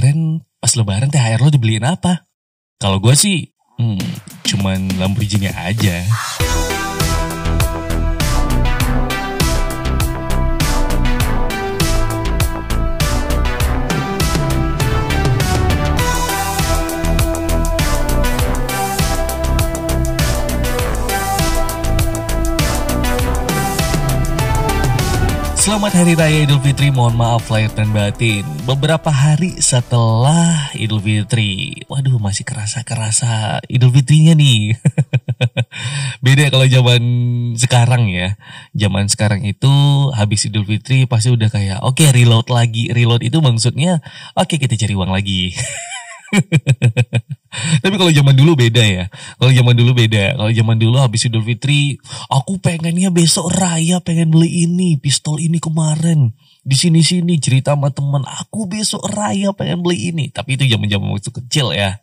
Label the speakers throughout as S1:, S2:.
S1: kemarin pas lebaran THR lo dibeliin apa? Kalau gue sih, hmm, cuman Lamborghini aja. Selamat Hari Raya Idul Fitri, mohon maaf lahir dan batin. Beberapa hari setelah Idul Fitri, waduh masih kerasa-kerasa Idul Fitrinya nih. Beda kalau zaman sekarang ya. Zaman sekarang itu habis Idul Fitri pasti udah kayak, oke okay, reload lagi. Reload itu maksudnya, oke okay, kita cari uang lagi. Tapi kalau zaman dulu beda ya. Kalau zaman dulu beda. Kalau zaman dulu habis Idul Fitri, aku pengennya besok raya pengen beli ini, pistol ini kemarin. Di sini-sini cerita sama teman, aku besok raya pengen beli ini. Tapi itu zaman-zaman waktu kecil ya.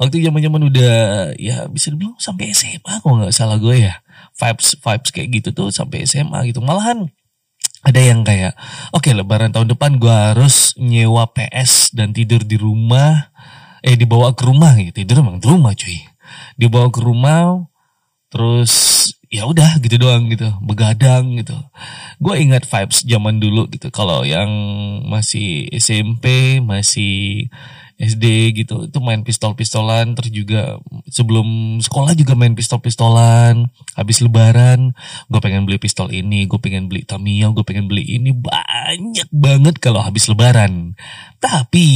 S1: Waktu zaman-zaman udah ya bisa dibilang sampai SMA kok nggak salah gue ya. Vibes vibes kayak gitu tuh sampai SMA gitu. Malahan ada yang kayak oke okay, lebaran tahun depan gue harus nyewa PS dan tidur di rumah eh dibawa ke rumah gitu tidur emang di rumah cuy. Dibawa ke rumah terus ya udah gitu doang gitu begadang gitu. Gue ingat vibes zaman dulu gitu kalau yang masih SMP masih SD gitu itu main pistol-pistolan terus juga sebelum sekolah juga main pistol-pistolan. Habis lebaran gue pengen beli pistol ini gue pengen beli Tamiya gue pengen beli ini. Banyak banget kalau habis lebaran. Tapi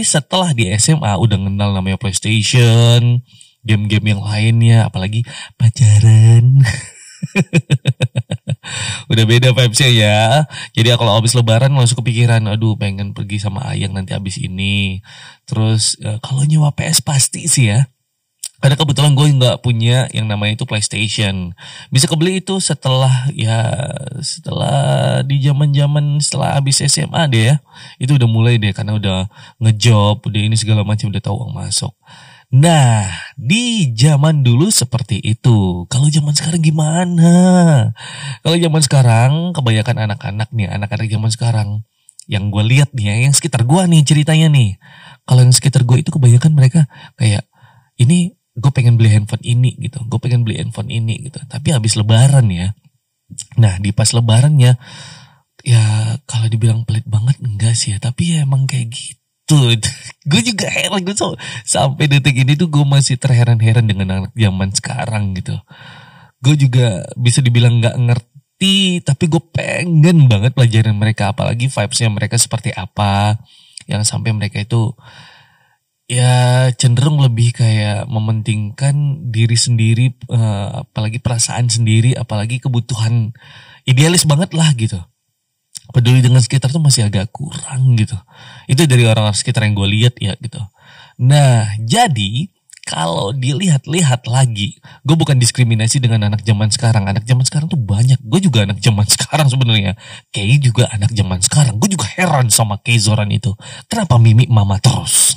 S1: setelah di SMA udah kenal namanya PlayStation game-game yang lainnya apalagi pacaran Udah beda vibesnya ya. Jadi kalau habis lebaran langsung kepikiran, aduh pengen pergi sama ayang nanti habis ini. Terus uh, kalau nyewa PS pasti sih ya. Karena kebetulan gue nggak punya yang namanya itu PlayStation. Bisa kebeli itu setelah ya setelah di zaman zaman setelah habis SMA deh ya. Itu udah mulai deh karena udah ngejob, udah ini segala macam udah tahu uang masuk. Nah, di zaman dulu seperti itu. Kalau zaman sekarang gimana? Kalau zaman sekarang, kebanyakan anak-anak nih, anak-anak zaman sekarang, yang gue lihat nih, ya, yang sekitar gue nih ceritanya nih. Kalau yang sekitar gue itu kebanyakan mereka kayak, ini gue pengen beli handphone ini gitu, gue pengen beli handphone ini gitu. Tapi habis lebaran ya. Nah, di pas lebarannya, ya kalau dibilang pelit banget enggak sih ya, tapi ya emang kayak gitu tuh gue juga heran gue so, sampai detik ini tuh gue masih terheran-heran dengan anak zaman sekarang gitu. Gue juga bisa dibilang nggak ngerti tapi gue pengen banget pelajaran mereka apalagi vibesnya mereka seperti apa. Yang sampai mereka itu ya cenderung lebih kayak mementingkan diri sendiri uh, apalagi perasaan sendiri apalagi kebutuhan idealis banget lah gitu peduli dengan sekitar tuh masih agak kurang gitu. Itu dari orang-orang sekitar yang gue lihat ya gitu. Nah, jadi kalau dilihat-lihat lagi, gue bukan diskriminasi dengan anak zaman sekarang. Anak zaman sekarang tuh banyak. Gue juga anak zaman sekarang sebenarnya. Kay juga anak zaman sekarang. Gue juga heran sama Kay Zoran itu. Kenapa mimik mama terus?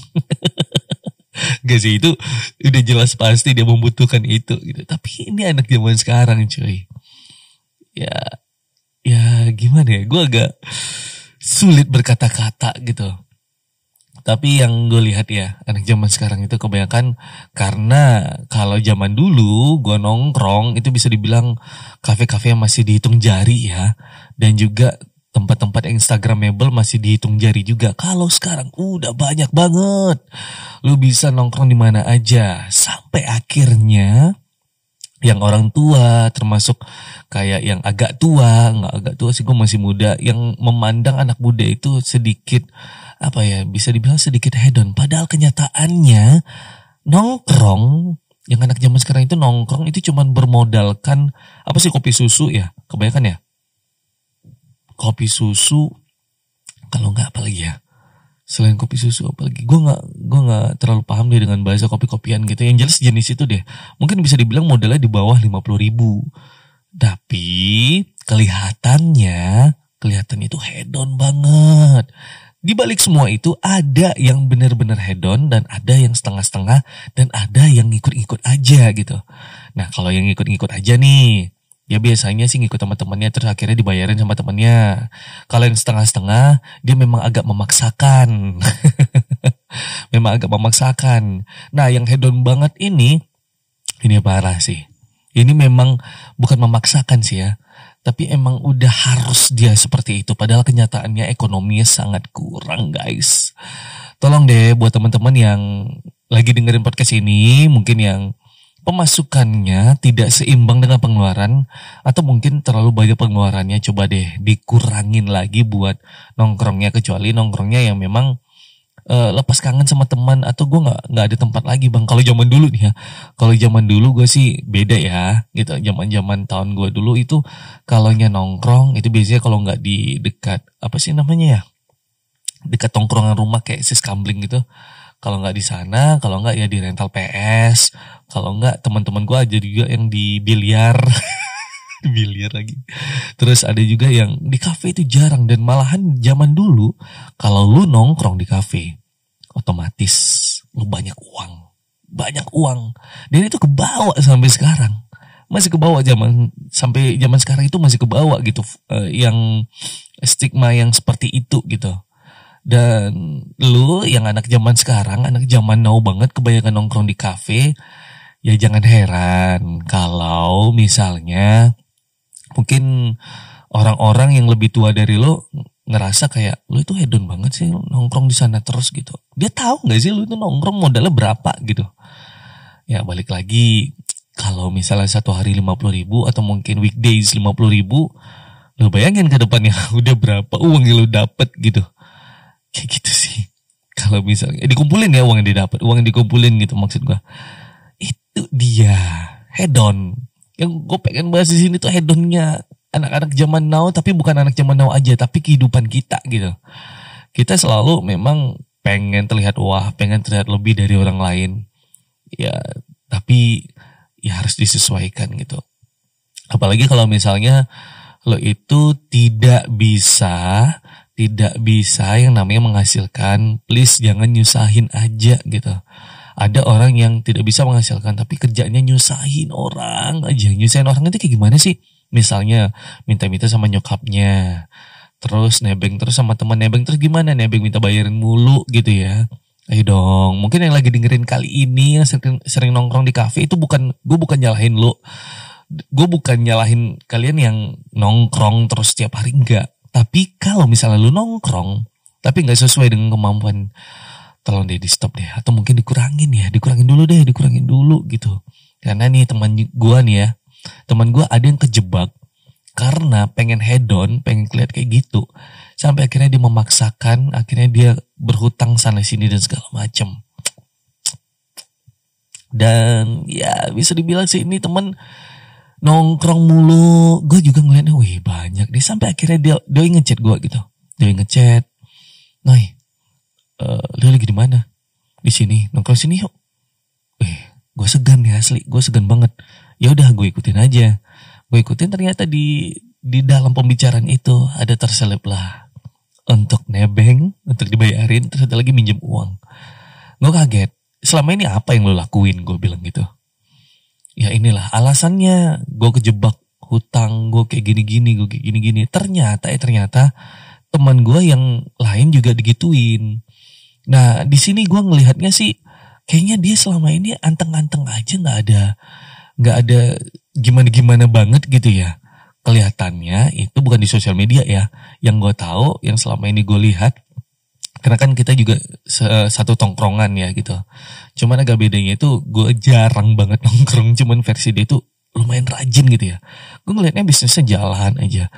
S1: Gak sih itu udah jelas pasti dia membutuhkan itu gitu. Tapi ini anak zaman sekarang cuy. Ya ya gimana ya? Gue agak sulit berkata-kata gitu. Tapi yang gue lihat ya anak zaman sekarang itu kebanyakan karena kalau zaman dulu gue nongkrong itu bisa dibilang kafe-kafe yang masih dihitung jari ya. Dan juga tempat-tempat instagramable masih dihitung jari juga. Kalau sekarang udah banyak banget. Lu bisa nongkrong di mana aja. Sampai akhirnya yang orang tua termasuk kayak yang agak tua nggak agak tua sih gue masih muda yang memandang anak muda itu sedikit apa ya bisa dibilang sedikit hedon. Padahal kenyataannya nongkrong yang anak zaman sekarang itu nongkrong itu cuman bermodalkan apa sih kopi susu ya? Kebanyakan ya? Kopi susu kalau nggak apa lagi ya selain kopi susu apalagi gue nggak gue nggak terlalu paham deh dengan bahasa kopi kopian gitu. Yang jelas jenis itu deh. Mungkin bisa dibilang modelnya di bawah lima puluh ribu. Tapi kelihatannya kelihatan itu hedon banget. Di balik semua itu ada yang benar-benar hedon dan ada yang setengah-setengah dan ada yang ngikut-ngikut aja gitu. Nah kalau yang ngikut-ngikut aja nih, ya biasanya sih ngikut sama temannya terus akhirnya dibayarin sama temannya. Kalau yang setengah-setengah dia memang agak memaksakan. memang agak memaksakan. Nah yang hedon banget ini, ini parah sih. Ini memang bukan memaksakan sih ya. Tapi emang udah harus dia seperti itu. Padahal kenyataannya ekonominya sangat kurang guys. Tolong deh buat teman-teman yang lagi dengerin podcast ini. Mungkin yang pemasukannya tidak seimbang dengan pengeluaran. Atau mungkin terlalu banyak pengeluarannya. Coba deh dikurangin lagi buat nongkrongnya. Kecuali nongkrongnya yang memang uh, lepas kangen sama teman atau gue nggak nggak ada tempat lagi bang kalau zaman dulu nih ya kalau zaman dulu gue sih beda ya gitu zaman zaman tahun gue dulu itu kalau nongkrong itu biasanya kalau nggak di dekat apa sih namanya ya dekat tongkrongan rumah kayak sis kambling gitu kalau nggak di sana kalau nggak ya di rental PS kalau nggak teman-teman gue aja juga yang di biliar biliar lagi. Terus ada juga yang di kafe itu jarang dan malahan zaman dulu kalau lu nongkrong di kafe otomatis lu banyak uang, banyak uang. Dan itu kebawa sampai sekarang. Masih kebawa zaman sampai zaman sekarang itu masih kebawa gitu uh, yang stigma yang seperti itu gitu. Dan lu yang anak zaman sekarang, anak zaman now banget kebanyakan nongkrong di kafe, ya jangan heran kalau misalnya mungkin orang-orang yang lebih tua dari lo ngerasa kayak lo itu hedon banget sih nongkrong di sana terus gitu. Dia tahu nggak sih lo itu nongkrong modalnya berapa gitu. Ya balik lagi kalau misalnya satu hari lima puluh ribu atau mungkin weekdays lima puluh ribu, lo bayangin ke depannya udah berapa uang yang lo dapet gitu. Kayak gitu sih. Kalau misalnya eh, dikumpulin ya uang yang didapat, uang yang dikumpulin gitu maksud gua. Itu dia hedon yang gue pengen bahas di sini tuh hedonnya anak-anak zaman now tapi bukan anak zaman now aja tapi kehidupan kita gitu kita selalu memang pengen terlihat wah pengen terlihat lebih dari orang lain ya tapi ya harus disesuaikan gitu apalagi kalau misalnya lo itu tidak bisa tidak bisa yang namanya menghasilkan please jangan nyusahin aja gitu. Ada orang yang tidak bisa menghasilkan tapi kerjanya nyusahin orang aja. Nyusahin orang itu kayak gimana sih? Misalnya minta-minta sama nyokapnya terus nebeng terus sama teman nebeng terus gimana nebeng minta bayarin mulu gitu ya. Ayo dong, mungkin yang lagi dengerin kali ini yang sering, sering nongkrong di kafe itu bukan gue bukan nyalahin lo, gue bukan nyalahin kalian yang nongkrong terus setiap hari enggak. Tapi kalau misalnya lu nongkrong tapi nggak sesuai dengan kemampuan tolong deh di stop deh. Atau mungkin dikurangin ya. Dikurangin dulu deh dikurangin dulu gitu. Karena nih teman gue nih ya teman gue ada yang kejebak karena pengen hedon pengen kelihat kayak gitu. Sampai akhirnya dia memaksakan akhirnya dia berhutang sana sini dan segala macam dan ya bisa dibilang sih ini teman nongkrong mulu. Gue juga ngeliatnya wih banyak deh. Sampai akhirnya dia dia ngechat gue gitu. Dia ngechat Nah, uh, lu lagi di mana? Di sini nongkrong sini yuk. Eh gue segan ya asli. Gue segan banget. Ya udah gue ikutin aja. Gue ikutin ternyata di di dalam pembicaraan itu ada terselip lah. Untuk nebeng untuk dibayarin terus ada lagi minjem uang. Gue kaget. Selama ini apa yang lo lakuin? Gue bilang gitu ya inilah alasannya gue kejebak hutang gue kayak gini-gini gue kayak gini-gini ternyata eh ternyata teman gue yang lain juga digituin Nah di sini gue ngelihatnya sih kayaknya dia selama ini anteng-anteng aja nggak ada nggak ada gimana-gimana banget gitu ya. Kelihatannya itu bukan di sosial media ya. Yang gue tahu, yang selama ini gue lihat, karena kan kita juga satu tongkrongan ya gitu. Cuman agak bedanya itu gue jarang banget nongkrong, cuman versi dia itu lumayan rajin gitu ya. Gue ngelihatnya bisnisnya jalan aja.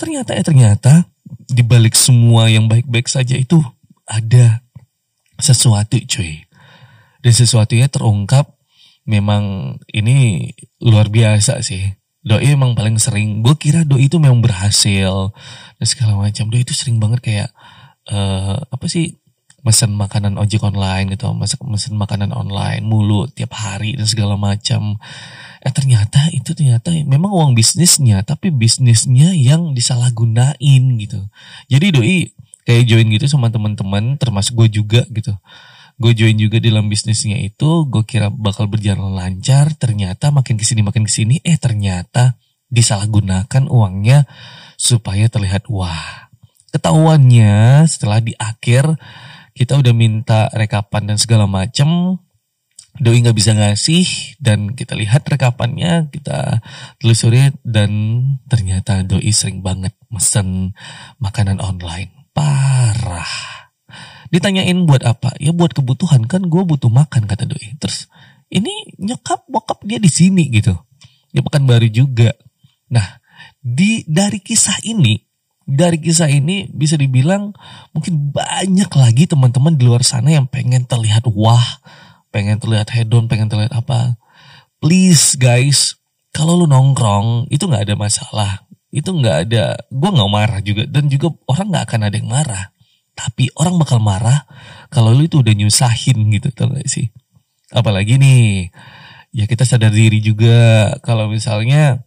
S1: Ternyata ya ternyata di balik semua yang baik-baik saja itu ada sesuatu cuy. Dan sesuatunya terungkap memang ini luar biasa sih. Doi emang paling sering, gue kira doi itu memang berhasil dan segala macam. Doi itu sering banget kayak uh, apa sih mesen makanan ojek online gitu, masak mesen makanan online mulu tiap hari dan segala macam. Eh ternyata itu ternyata memang uang bisnisnya, tapi bisnisnya yang disalahgunain gitu. Jadi doi kayak join gitu sama teman-teman termasuk gue juga gitu gue join juga dalam bisnisnya itu gue kira bakal berjalan lancar ternyata makin ke sini makin ke sini eh ternyata disalahgunakan uangnya supaya terlihat wah ketahuannya setelah di akhir kita udah minta rekapan dan segala macem. Doi nggak bisa ngasih dan kita lihat rekapannya kita telusuri dan ternyata Doi sering banget mesen makanan online. Parah. Ditanyain buat apa? Ya buat kebutuhan kan gue butuh makan kata Doi. Terus ini nyokap bokap dia di sini gitu. Ya pekan baru juga. Nah di dari kisah ini dari kisah ini bisa dibilang mungkin banyak lagi teman-teman di luar sana yang pengen terlihat wah pengen terlihat hedon, pengen terlihat apa. Please guys, kalau lu nongkrong itu nggak ada masalah. Itu nggak ada, gue nggak marah juga dan juga orang nggak akan ada yang marah. Tapi orang bakal marah kalau lu itu udah nyusahin gitu, tau gak sih? Apalagi nih, ya kita sadar diri juga kalau misalnya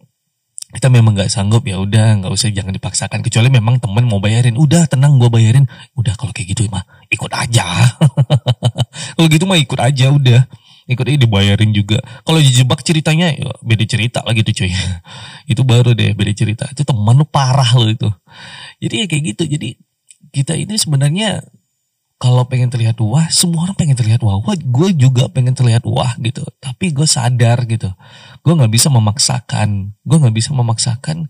S1: kita memang nggak sanggup ya udah nggak usah jangan dipaksakan. Kecuali memang temen mau bayarin. Udah tenang gue bayarin. Udah kalau kayak gitu mah ikut aja. Kalau gitu mah ikut aja udah. Ikut aja dibayarin juga. Kalau dijebak ceritanya ya beda cerita lagi tuh cuy. Itu baru deh beda cerita. Itu teman lu parah lo itu. Jadi ya kayak gitu. Jadi kita ini sebenarnya kalau pengen terlihat wah, semua orang pengen terlihat wah. wah gue juga pengen terlihat wah gitu. Tapi gue sadar gitu. Gue nggak bisa memaksakan. Gue nggak bisa memaksakan.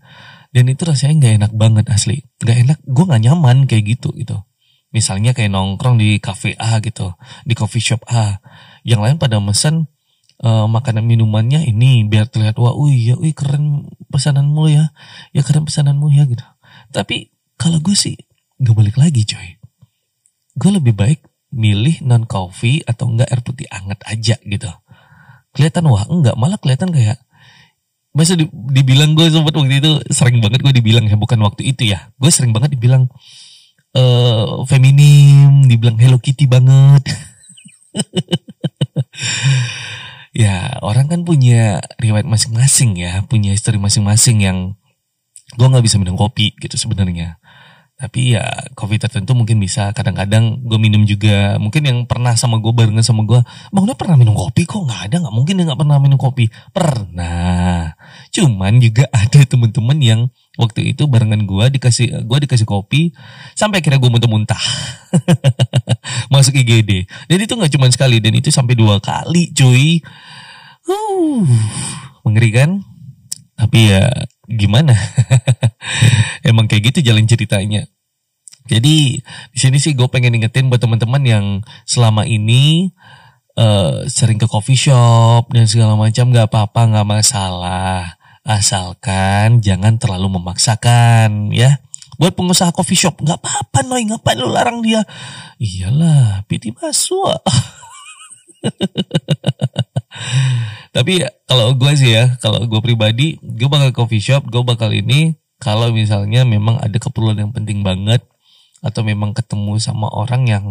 S1: Dan itu rasanya nggak enak banget asli. Nggak enak. Gue nggak nyaman kayak gitu gitu. Misalnya kayak nongkrong di cafe A gitu. Di coffee shop A. Yang lain pada mesen uh, makanan minumannya ini biar terlihat wah, wih ya, wih keren pesananmu ya, ya keren pesananmu ya gitu. Tapi kalau gue sih gak balik lagi coy gue lebih baik milih non coffee atau enggak air putih anget aja gitu. Kelihatan wah enggak, malah kelihatan kayak Masa di, dibilang gue sempat waktu itu sering banget gue dibilang ya bukan waktu itu ya. Gue sering banget dibilang uh, feminim, dibilang Hello Kitty banget. ya orang kan punya riwayat masing-masing ya, punya histori masing-masing yang gue nggak bisa minum kopi gitu sebenarnya. Tapi ya kopi tertentu mungkin bisa kadang-kadang gue minum juga. Mungkin yang pernah sama gue barengan sama gue, bang udah pernah minum kopi kok nggak ada nggak mungkin dia nggak pernah minum kopi. Pernah. Cuman juga ada temen-temen yang waktu itu barengan gue dikasih gue dikasih kopi sampai akhirnya gue muntah-muntah masuk IGD. Dan itu nggak cuma sekali dan itu sampai dua kali cuy. Uh, mengerikan. Tapi ya gimana? Emang kayak gitu jalan ceritanya. Jadi di sini sih gue pengen ingetin buat teman-teman yang selama ini uh, sering ke coffee shop dan segala macam nggak apa-apa nggak masalah asalkan jangan terlalu memaksakan ya. Buat pengusaha coffee shop nggak apa-apa noy ngapain lu larang dia? Iyalah, piti masuk. Tapi kalau gue sih ya, kalau gue pribadi, gue bakal coffee shop, gue bakal ini kalau misalnya memang ada keperluan yang penting banget atau memang ketemu sama orang yang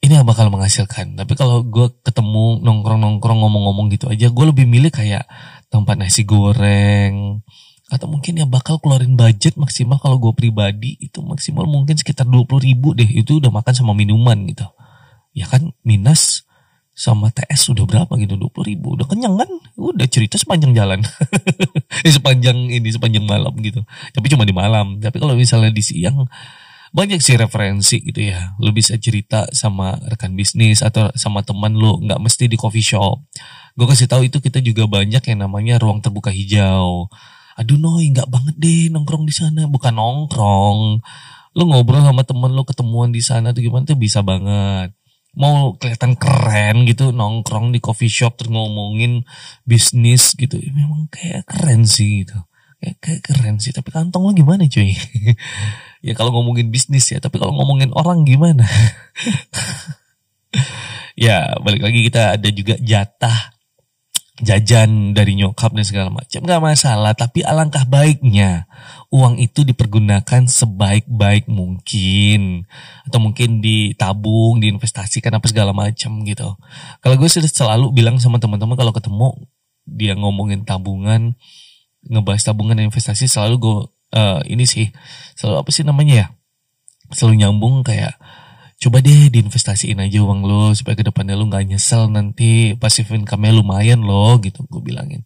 S1: ini bakal menghasilkan. Tapi kalau gue ketemu nongkrong-nongkrong ngomong-ngomong gitu aja, gue lebih milih kayak tempat nasi goreng atau mungkin ya bakal keluarin budget maksimal kalau gue pribadi itu maksimal mungkin sekitar 20 ribu deh itu udah makan sama minuman gitu ya kan minus sama TS sudah berapa gitu? 20 ribu. Udah kenyang kan? Udah cerita sepanjang jalan. Sepanjang ini sepanjang malam gitu. Tapi cuma di malam. Tapi kalau misalnya di siang banyak sih referensi gitu ya. Lu bisa cerita sama rekan bisnis atau sama teman lu. Nggak mesti di coffee shop. Gue kasih tahu itu kita juga banyak yang namanya ruang terbuka hijau. Aduh noy nggak banget deh nongkrong di sana. Bukan nongkrong. Lu ngobrol sama temen lu ketemuan di sana tuh gimana tuh? Bisa banget mau kelihatan keren gitu nongkrong di coffee shop terus ngomongin bisnis gitu. Ya, memang kayak keren sih gitu. Kayak, kayak keren sih. Tapi kantong lo gimana cuy? Ya kalau ngomongin bisnis ya tapi kalau ngomongin orang gimana? Ya balik lagi kita ada juga jatah jajan dari nyokap dan segala macam nggak masalah. Tapi alangkah baiknya uang itu dipergunakan sebaik-baik mungkin. Atau mungkin ditabung diinvestasikan apa segala macam gitu. Kalau gue sudah selalu bilang sama teman-teman kalau ketemu dia ngomongin tabungan ngebahas tabungan dan investasi selalu gue uh, ini sih selalu apa sih namanya ya? Selalu nyambung kayak coba deh diinvestasiin aja uang lo supaya ke depannya lo nggak nyesel nanti pasif income-nya lumayan lo gitu gue bilangin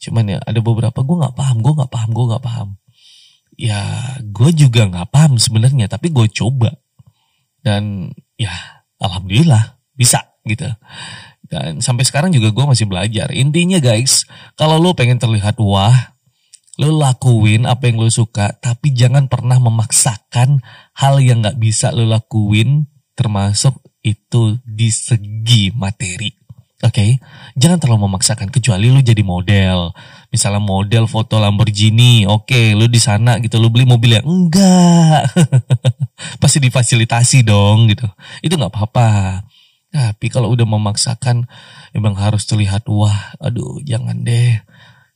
S1: cuman ya ada beberapa gue nggak paham gue nggak paham gue nggak paham ya gue juga nggak paham sebenarnya tapi gue coba dan ya alhamdulillah bisa gitu. Dan sampai sekarang juga gue masih belajar. Intinya guys, kalau lo pengen terlihat wah, lo lakuin apa yang lo suka, tapi jangan pernah memaksakan hal yang gak bisa lo lakuin, termasuk itu di segi materi. Oke, okay? jangan terlalu memaksakan kecuali lu jadi model. Misalnya model foto Lamborghini, oke, okay, lu di sana gitu, lu beli mobil yang enggak, pasti difasilitasi dong gitu. Itu nggak apa-apa. Tapi kalau udah memaksakan, emang harus terlihat wah, aduh, jangan deh.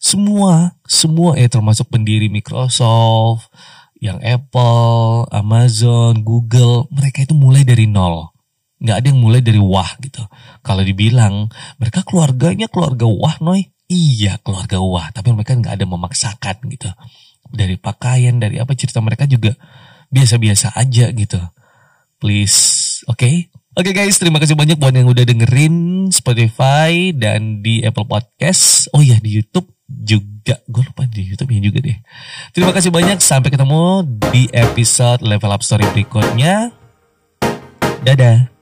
S1: Semua, semua ya termasuk pendiri Microsoft, yang Apple, Amazon, Google, mereka itu mulai dari nol nggak ada yang mulai dari wah gitu. Kalau dibilang mereka keluarganya keluarga wah noy, iya keluarga wah, tapi mereka nggak ada memaksakan gitu. Dari pakaian, dari apa cerita mereka juga biasa-biasa aja gitu. Please, oke? Okay? Oke okay guys, terima kasih banyak buat yang udah dengerin Spotify dan di Apple Podcast. Oh iya di YouTube juga. Gue lupa di YouTube ya juga deh. Terima kasih banyak. Sampai ketemu di episode Level Up Story berikutnya. Dadah.